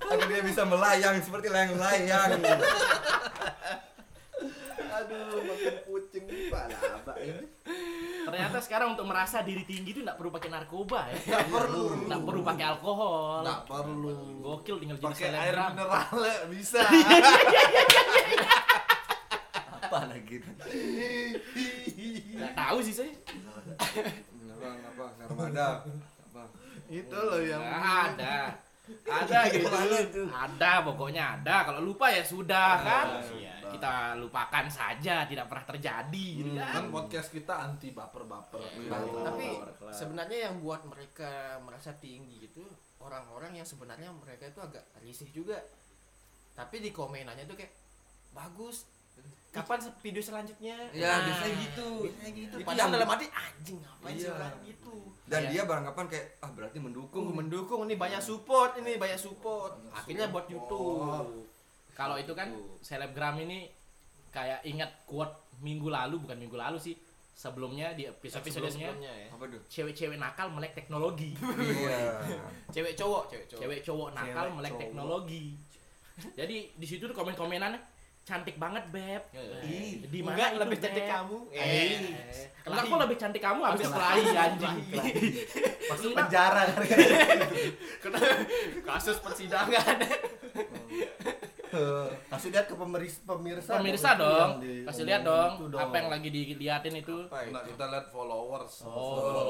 agar dia bisa melayang seperti layang-layang. Aduh, makin kucing pala apa ini. Ternyata sekarang untuk merasa diri tinggi itu nggak perlu pakai narkoba ya. Nggak perlu. Nggak perlu pakai alkohol. Nggak perlu. Gokil tinggal jadi Pakai air mineral ya, bisa. Apa lagi? Nggak tahu sih saya. Beneran apa? Narmada. Apa? Itu loh yang Nggak ada. Ada gitu. Ada pokoknya ada. Kalau lupa ya sudah kan. Iya, kita lupakan saja, tidak pernah terjadi gitu kan. kan podcast kita anti baper-baper. Tapi sebenarnya yang buat mereka merasa tinggi itu orang-orang yang sebenarnya mereka itu agak risih juga. Tapi di komenannya tuh kayak bagus. Kapan se- video selanjutnya? Ya, Nah, biasanya gitu. Biasanya gitu. Itu Padahal yang- dalam hati anjing ngapain sih Iya. orang gitu. Dan Iya. dia beranggapan kayak ah berarti mendukung. Mendukung, mendukung ini banyak support ini banyak support. Akhirnya buat YouTube. Kalau itu kan selebgram ini kayak ingat quote minggu lalu bukan minggu lalu sih. sebelumnya di episode episodenya sebelumnya ya Apa tuh? cewek-cewek nakal melek teknologi Iya. cewek cowok cewek cowok cewek cowok nakal Cewek melek cowok. teknologi jadi di situ tuh komen-komenan cantik banget beb. Ih, di enggak, mana itu, lebih cantik kamu. Eh eh enggak kok lebih cantik kamu? Habis kelahi anjing. Masuk penjara kan. Kena kasus persidangan. Kasih lihat ke pemeris, pemirsa. pemirsa Itu dong kasih lihat dong apa yang lagi diliatin itu? Nah, kita lihat followers. Oh.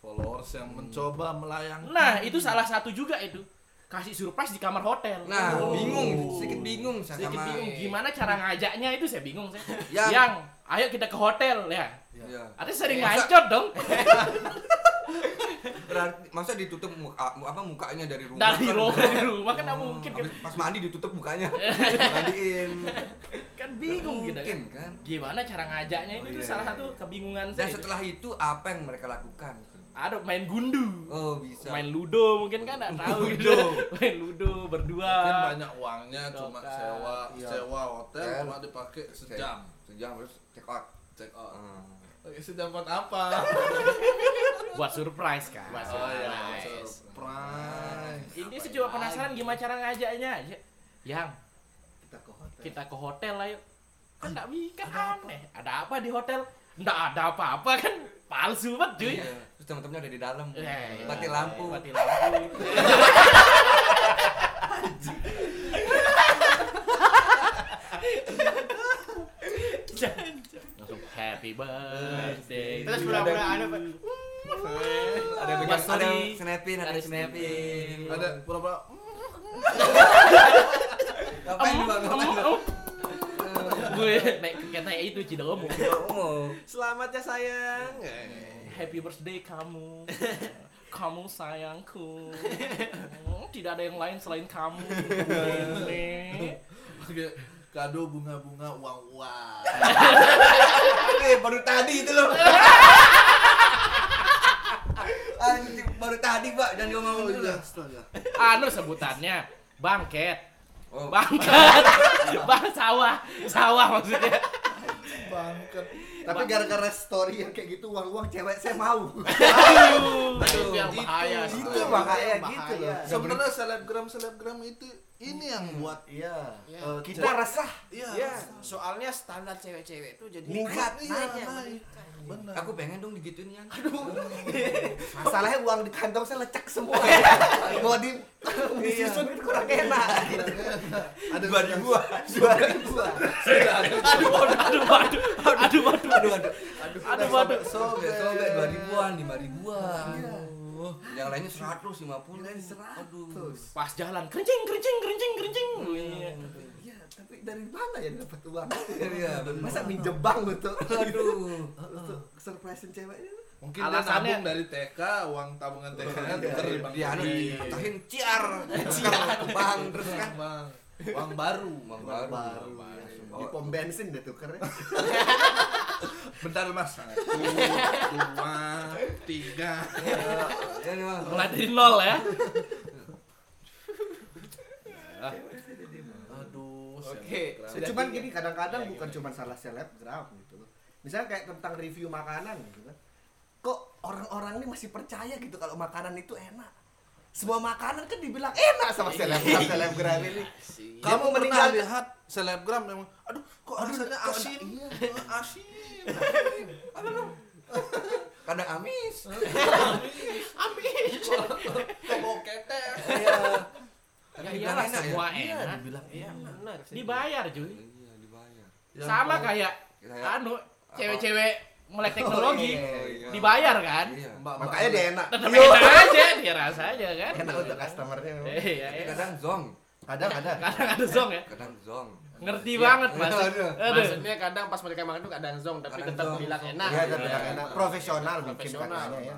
Followers yang mencoba melayang. nah itu salah satu juga itu kasih surprise di kamar hotel Nah, Oh. bingung, sedikit bingung saya sedikit sama bingung gimana cara ngajaknya itu saya bingung saya Yang- yang ayo kita ke hotel ya Iya. ada sering Masa- ngacot dong Berarti masa ditutup muka mu- apa mukanya dari rumah? dari kan? rumah dari rumah kan nggak mungkin kan Pas mandi ditutup mukanya. Mandiin. kan bingung gitu kan kan. gimana cara ngajaknya itu Oh, tuh iya, salah iya. satu kebingungan Dan saya itu. setelah itu apa yang mereka lakukan? Ada main gundu Oh, bisa. main ludo mungkin kan nggak tahu gitu main ludo berdua Mungkin banyak uangnya cuma Dokter. sewa Iya. sewa hotel Hotel. cuma dipakai sejam. Sejam terus check out. Check out. Hmm. Oke, sejam buat apa? buat surprise kan Buat Oh iya, Surprise. surprise. ini sih cuma penasaran gimana cara ngajaknya aja yang Kita ke hotel. kita ke hotel ayo kan nggak bisa kan aneh ada apa di hotel nggak ada apa-apa kan palsu banget cuy Iya. Terus teman-temannya ada di dalam. Eh, Mati lampu. mati lampu langsung happy birthday terus pura-pura ada apa Ada yang pegang, ada yang snapin, ada yang Ada snapin. Ada pura-pura Ngapain Em, bang? em, Ngapain bang? em. gue naik kereta itu Cidomo Oh. selamat ya sayang happy birthday kamu kamu sayangku Hmm, tidak ada yang lain selain kamu kado bunga-bunga uang-uang. Eh, baru tadi itu loh. Anjing, baru tadi, Pak. Jangan ngomong dulu. astaga. anu sebutannya bangket Oh, bangket bang sawah sawah maksudnya Bangket. Tapi gara-gara story yang kayak gitu uang-uang cewek saya mau. aduh itu yang Itu- bahaya itu gitu bahaya. loh. Sebenarnya selebgram selebgram itu ini yang buat Iya. Iya. Eh, kita resah. iya ya soalnya standar cewek-cewek itu jadi Meningkat, iya, naik ya. Benar. Aku pengen dong digituin yang. masalahnya uang di kantong saya lecek semua. Mau di disusun itu kurang enak. ada Dua ribuan. Dua ribuan. aduh aduh aduh aduh aduh aduh Aduh, aduh. aduh aduh Sobek, sobek dua ribuan, lima ribuan. Yang lainnya seratus, lima puluh. Aduh. pas jalan kencing kencing kencing kencing Iya. Iya, tapi dari mana ya dapat uang? Iya. Masa minjem bank untuk Aduh. untuk surprisein ceweknya? Mungkin dia Alasannya- nabung dari TK, uang tabungan TK nya tuker di bank. Dia anu dipatahin ciar. Ciar ke bank terus kan. Bang, uang baru. Uang baru. Baru. Di pom bensin deh tuker. Bentar mas. Satu, dua, tiga. Ya mulai dari nol ya Aduh. Oke, sudah Cuman gini kadang-kadang Iya, bukan gimana? cuma salah selebgram gitu loh. Misalnya kayak tentang review makanan gitu kan. Kok orang-orang ini masih percaya gitu kalau makanan itu enak. Semua makanan kan dibilang enak sama selebgram selebgram ini. Dia Kamu mau pernah meninggal lihat selebgram yang aduh kok rasanya kok asin, iya. Eh, asin, Kadang amis. Kok bau ketek? Iya. ya Dibilang iyalah enak ya? semua Iya, enak dibilang Iya, benar sih. dibayar cuy Iya, dibayar. Sama Kayak anu cewek-cewek melek teknologi Oh, iya. dibayar kan Iya. Mbak, Makanya dia enak. tetap Iya. enak aja dia rasa aja kan Enak untuk customernya. iya Tapi iya. kadang zong. Kadang ada. kadang ada zong ya Kadang zong. ngerti Iya. banget mas Maksudnya kadang pas mereka makan tuh kadang zong tapi Kadang tetap zong. bilang enak. Iya, tapi bilang enak. Profesional mungkin Profesional. katanya ya.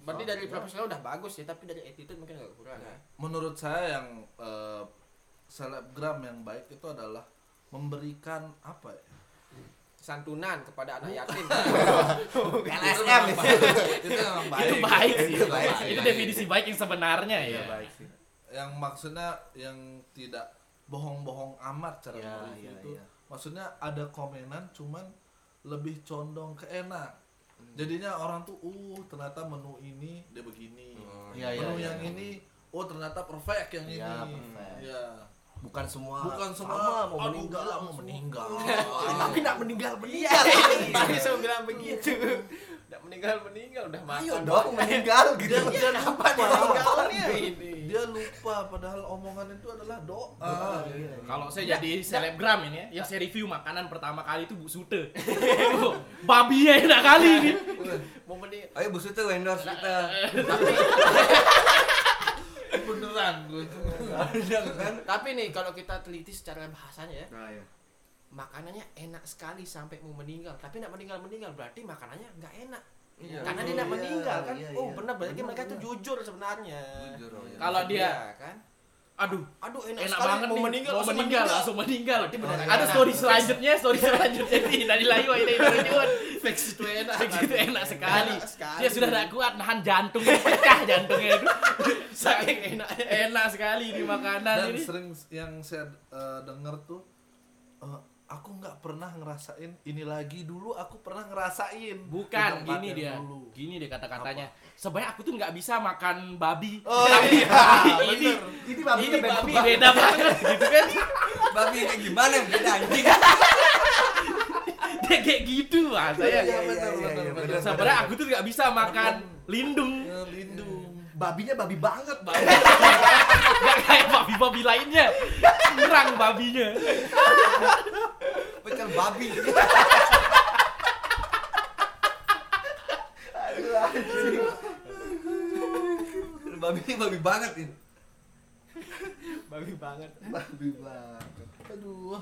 Berarti dari profesional udah bagus sih, tapi dari attitude mungkin agak kurang ya. Menurut saya yang eh, selebgram yang baik itu adalah memberikan apa ya? Santunan kepada anak yatim. LSM itu baik. itu baik sih Itu baik sih. itu definisi baik yang sebenarnya ya baik sih. Yang maksudnya yang tidak bohong-bohong amat cara Iya, mereview iya, itu. iya. Maksudnya ada komenan cuman lebih condong ke enak jadinya orang tuh uh ternyata menu ini dia begini Iya, iya, menu iya, yang iya. ini oh ternyata perfect yang Iya, ini perfect. ya bukan semua bukan sama semua mau aduh, meninggal enggak, mau meninggal meninggal tapi nak meninggal Iya, meninggal tadi saya bilang begitu. Udah meninggal meninggal udah makan. ayo dong meninggal gitu dia, dia lupa Meninggalnya ini. dia lupa padahal omongan itu adalah doa Kalau saya jadi selebgram ini ya, yang saya review makanan pertama kali itu Bu Sute. Oh, Babinya enak kali ini. Mau meninggal. Ayo Bu Sutu endorse kita. beneran gue kan? Tapi nih kalau kita teliti secara bahasanya ya, nah, ya. makanannya enak sekali sampai mau meninggal. Tapi nak meninggal meninggal berarti makanannya nggak enak. Iya. Karena dia nak Iya, meninggal kan. iya, oh iya. benar berarti mereka tuh benar. jujur sebenarnya. Jujur, oh, iya. Kalau dia, Iya, kan. aduh, Aduh enak, enak sekali banget mau nih, meninggal mau meninggal, langsung meninggal. Berarti benar Ada story selanjutnya, story selanjutnya ini dari layu ini. Fix itu enak Fix itu enak sekali. Enak sekali. Dia sudah tidak kuat nahan jantung pecah jantungnya itu. Saking enaknya. Enak sekali di makanan dan ini. sering yang saya eh, dengar tuh eh, aku nggak pernah ngerasain ini lagi dulu aku pernah ngerasain Bukan, gini dia. dulu. Gini dia kata-katanya. Sebenarnya aku tuh nggak bisa makan babi. Oh, Tapi iya, ini ini babi ini babi beda banget gitu kan. Babi kayak gimana beda anjing. Kayak gitu lah saya. Iya, iya, benar, iya. Sebenarnya aku tuh nggak bisa makan lindung. Lindung babinya babi banget Gak kayak babi-babi lainnya. Kurang babinya. Pecel babi. babi babi banget ini. Babi banget. babi banget aduh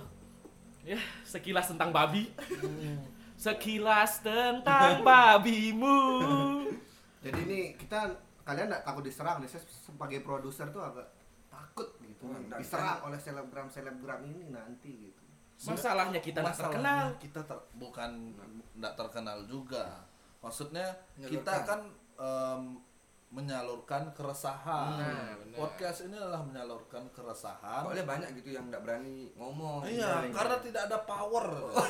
Ya, sekilas tentang babi. Sekilas tentang babimu. jadi ini kita kalian nggak takut diserang nih saya sebagai produser tuh agak takut gitu nggak- diserang oleh selebgram selebgram ini nanti gitu Masalahnya kita nggak terkenal. kita ter- bukan nggak terkenal juga maksudnya kita Menyalurkan. kan em, menyalurkan keresahan Nah, benar. podcast ini adalah menyalurkan keresahan Soalnya banyak gitu yang nggak berani ngomong. iya karena tidak ada power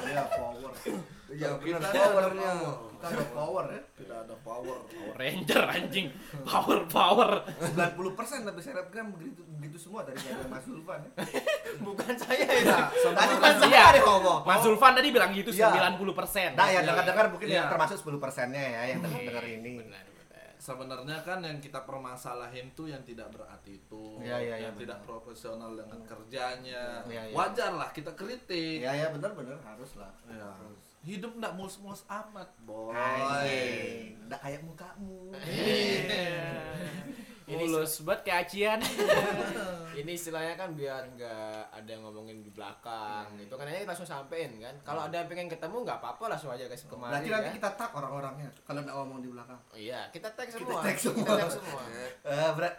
ya power Iya benar ada powernya. power. kita ada power ya tidak ada power Power Ranger anjing. Power power. 90% tapi selebgram begitu begitu semua dari dari Mas Zulfan ya. Bukan saya ya. Tadi sebenarnya- kan Iya. saya ngomong. Mas Zulfan tadi bilang gitu Iya. 90%. Nah, yang dengar-dengar mungkin Iya. yang termasuk 10 persennya ya yang dengar-dengar ini. Benar. Sebenarnya kan yang kita permasalahin tuh yang tidak berattitude, Iya, iya, yang iya, tidak benar. profesional dengan kerjanya. Iya, iya. Wajar lah kita kritik. Iya, ya benar-benar harus lah. Ya. Hidup nggak mulus-mulus amat, boy. Udah kayak mukamu. Ini Mulus banget kayak acian. Ini istilahnya kan biar nggak ada yang ngomongin di belakang gitu kan aja langsung sampein kan. Kalau ada yang pengen ketemu nggak apa-apa langsung aja kasih kemari Berarti ya. nanti kita tag orang-orangnya kalau nggak ngomong di belakang. Iya, kita tag Kita semua. tag semua. Kita tag semua. Eh, berat.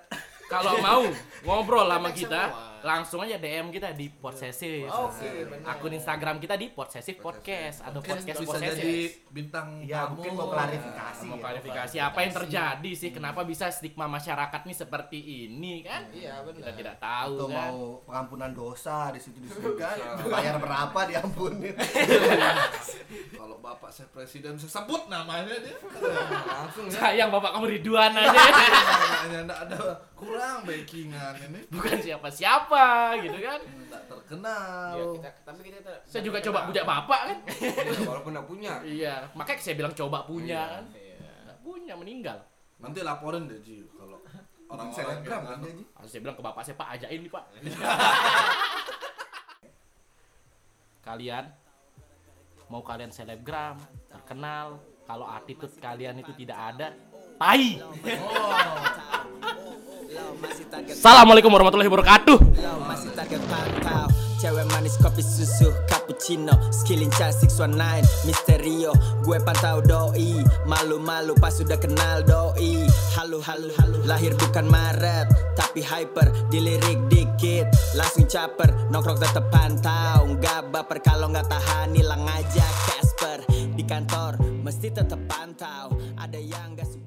Kalau mau ngobrol sama Kita langsung aja DM kita di Podsesif. Oke, benar. Akun Instagram kita di Podsesif Podcast atau Podcast bisa Possessive. jadi bintang Ya, tamu. mungkin mau klarifikasi. Mau ya. klarifikasi apa yang terjadi sih? Kenapa bisa stigma masyarakat nih seperti ini kan? Iya, benar. Kita tidak tahu Atau kan. mau pengampunan dosa di situ di situ kan. Bayar berapa diampunin. Kalau bapak saya presiden saya sebut namanya dia. Langsung ya. Sayang bapak kamu Ridwan aja. namanya enggak ada kurang backingan ini. Bukan siapa-siapa gitu kan. Enggak terkenal. Iya, kita tapi kita tidak- Saya juga tidak coba punya bapak kan. Iya, Walaupun nggak punya. Iya, makanya saya bilang coba punya kan. Iya. Punya meninggal. Nanti laporin deh Ji kalau orang-orang Selebgram kan Ji. Harus saya bilang ke bapak saya Pak ajain nih Pak. kalian mau kalian selebgram, terkenal, kalau attitude kalian itu tidak ada, tai. Assalamualaikum warahmatullahi wabarakatuh. Cewek manis kopi susu cappuccino. Skillin chan 619 Misterio. Gue pantau doi. Malu-malu pas sudah kenal doi. Halu halu halu. Lahir bukan Maret Tapi hyper. Dilirik dikit Langsung caper. Nongkrong tetep pantau. Nggak baper kalau nggak tahan Hilang aja Casper. Di kantor Mesti tetep pantau. Ada yang gak suka